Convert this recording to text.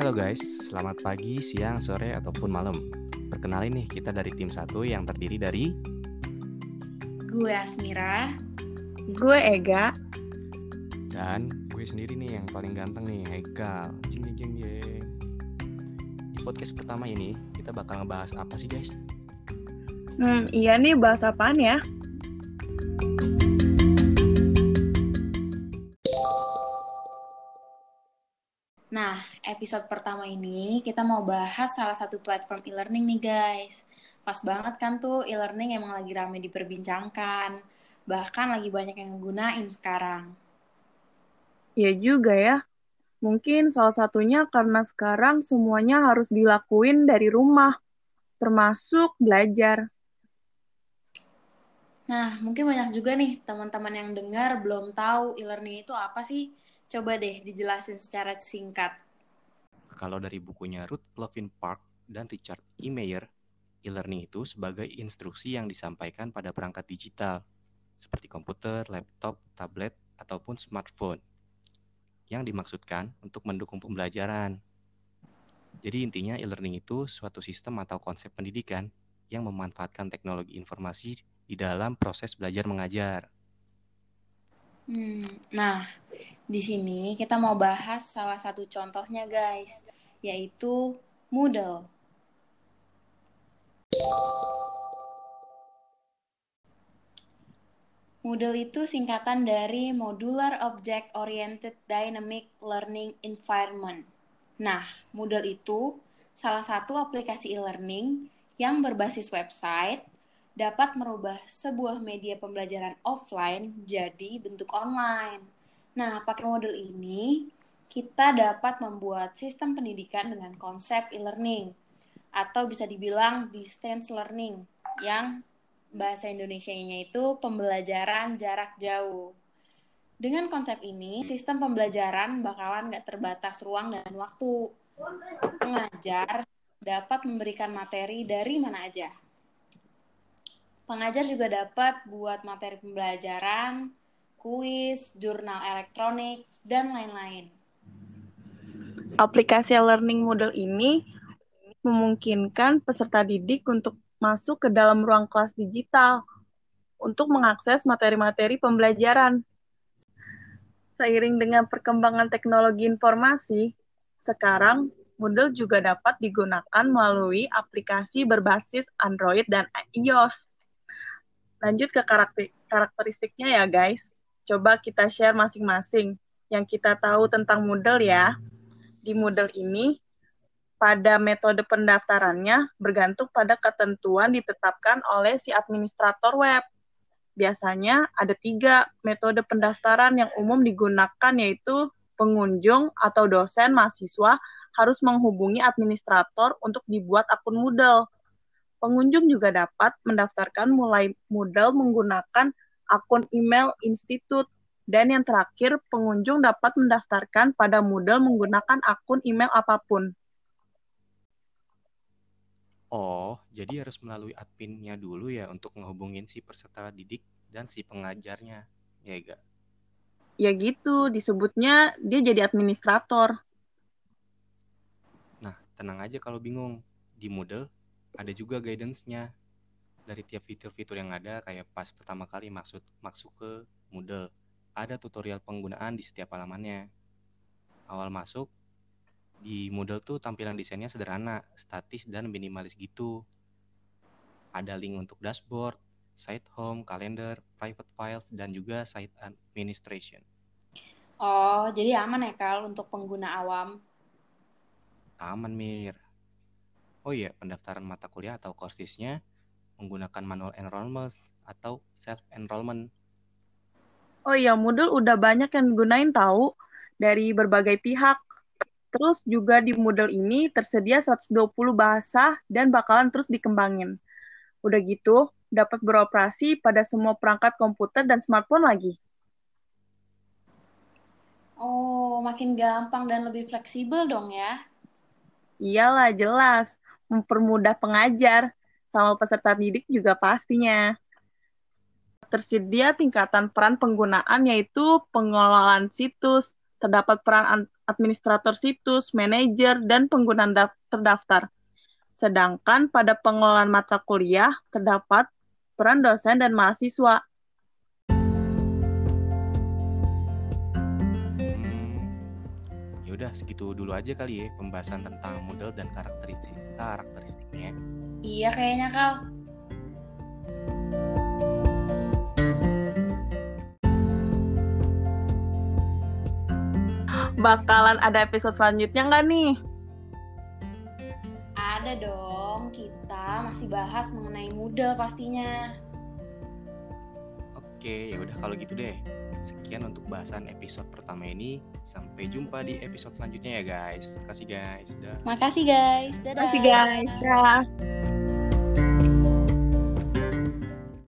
Halo guys, selamat pagi, siang, sore, ataupun malam. Perkenalin nih, kita dari tim satu yang terdiri dari Gue Asmira. Gue Ega. dan gue sendiri nih yang paling ganteng nih, Haikal. Jing jing jing jing. Di podcast pertama ini, kita bakal ngebahas apa sih guys? Hmm, iya nih bahas apaan ya? Nah, episode pertama ini kita mau bahas salah satu platform e-learning nih guys. Pas banget kan tuh e-learning emang lagi rame diperbincangkan. Bahkan lagi banyak yang gunain sekarang. Iya juga ya. Mungkin salah satunya karena sekarang semuanya harus dilakuin dari rumah, termasuk belajar. Nah, mungkin banyak juga nih teman-teman yang dengar belum tahu e-learning itu apa sih? Coba deh dijelasin secara singkat. Kalau dari bukunya Ruth Levin Park dan Richard E. Mayer, e-learning itu sebagai instruksi yang disampaikan pada perangkat digital, seperti komputer, laptop, tablet, ataupun smartphone, yang dimaksudkan untuk mendukung pembelajaran. Jadi intinya e-learning itu suatu sistem atau konsep pendidikan yang memanfaatkan teknologi informasi di dalam proses belajar mengajar. Hmm, nah, di sini kita mau bahas salah satu contohnya guys, yaitu Moodle. Moodle itu singkatan dari Modular Object Oriented Dynamic Learning Environment. Nah, Moodle itu salah satu aplikasi e-learning yang berbasis website dapat merubah sebuah media pembelajaran offline jadi bentuk online. Nah, pakai model ini kita dapat membuat sistem pendidikan dengan konsep e-learning atau bisa dibilang distance learning yang bahasa Indonesianya itu pembelajaran jarak jauh. Dengan konsep ini, sistem pembelajaran bakalan nggak terbatas ruang dan waktu. Pengajar dapat memberikan materi dari mana aja. Pengajar juga dapat buat materi pembelajaran, kuis, jurnal elektronik, dan lain-lain. Aplikasi learning model ini memungkinkan peserta didik untuk masuk ke dalam ruang kelas digital untuk mengakses materi-materi pembelajaran. Seiring dengan perkembangan teknologi informasi, sekarang Moodle juga dapat digunakan melalui aplikasi berbasis Android dan iOS. Lanjut ke karakter karakteristiknya ya guys. Coba kita share masing-masing yang kita tahu tentang Moodle ya. Di Moodle ini, pada metode pendaftarannya bergantung pada ketentuan ditetapkan oleh si administrator web. Biasanya ada tiga metode pendaftaran yang umum digunakan yaitu pengunjung atau dosen mahasiswa harus menghubungi administrator untuk dibuat akun Moodle. Pengunjung juga dapat mendaftarkan mulai Moodle menggunakan akun email institut. Dan yang terakhir, pengunjung dapat mendaftarkan pada Moodle menggunakan akun email apa pun. Oh, jadi harus melalui adminnya dulu ya untuk ngehubungin si peserta didik dan si pengajarnya, ya gak? Ya gitu, disebutnya dia jadi administrator. Nah, tenang aja kalau bingung. Di Moodle ada juga guidance-nya dari tiap fitur-fitur yang ada kayak pas pertama kali maksud masuk ke Moodle. Ada tutorial penggunaan di setiap halamannya. Awal masuk di Moodle tuh tampilan desainnya sederhana, statis dan minimalis gitu. Ada link untuk dashboard, site home, kalender, private files dan juga site administration. Oh, jadi aman ya Kal untuk pengguna awam? Aman, Mir. Oh iya, pendaftaran mata kuliah atau kursisnya menggunakan manual enrollment atau self enrollment. Oh iya, Moodle udah banyak yang gunain tahu dari berbagai pihak. Terus juga di Moodle ini tersedia 120 bahasa dan bakalan terus dikembangin. Udah gitu, dapat beroperasi pada semua perangkat komputer dan smartphone lagi. Oh, makin gampang dan lebih fleksibel dong ya. Iyalah, jelas. Mempermudah pengajar sama peserta didik juga pastinya. Tersedia tingkatan peran penggunaan yaitu pengelolaan situs, terdapat peran administrator situs, manajer, dan pengguna terdaftar. Sedangkan pada pengelolaan mata kuliah terdapat peran dosen dan mahasiswa. Yaudah segitu dulu aja kali ya pembahasan tentang model dan karakteristik karakteristiknya. Iya kayaknya Kal. Bakalan ada episode selanjutnya nggak nih? Ada dong, kita masih bahas mengenai Moodle pastinya. Oke, ya udah kalau gitu deh. Sekian untuk bahasan episode pertama ini. Sampai jumpa di episode selanjutnya ya guys. Terima kasih guys. Dah. Makasih guys. Dadah. Terima kasih guys. Dah.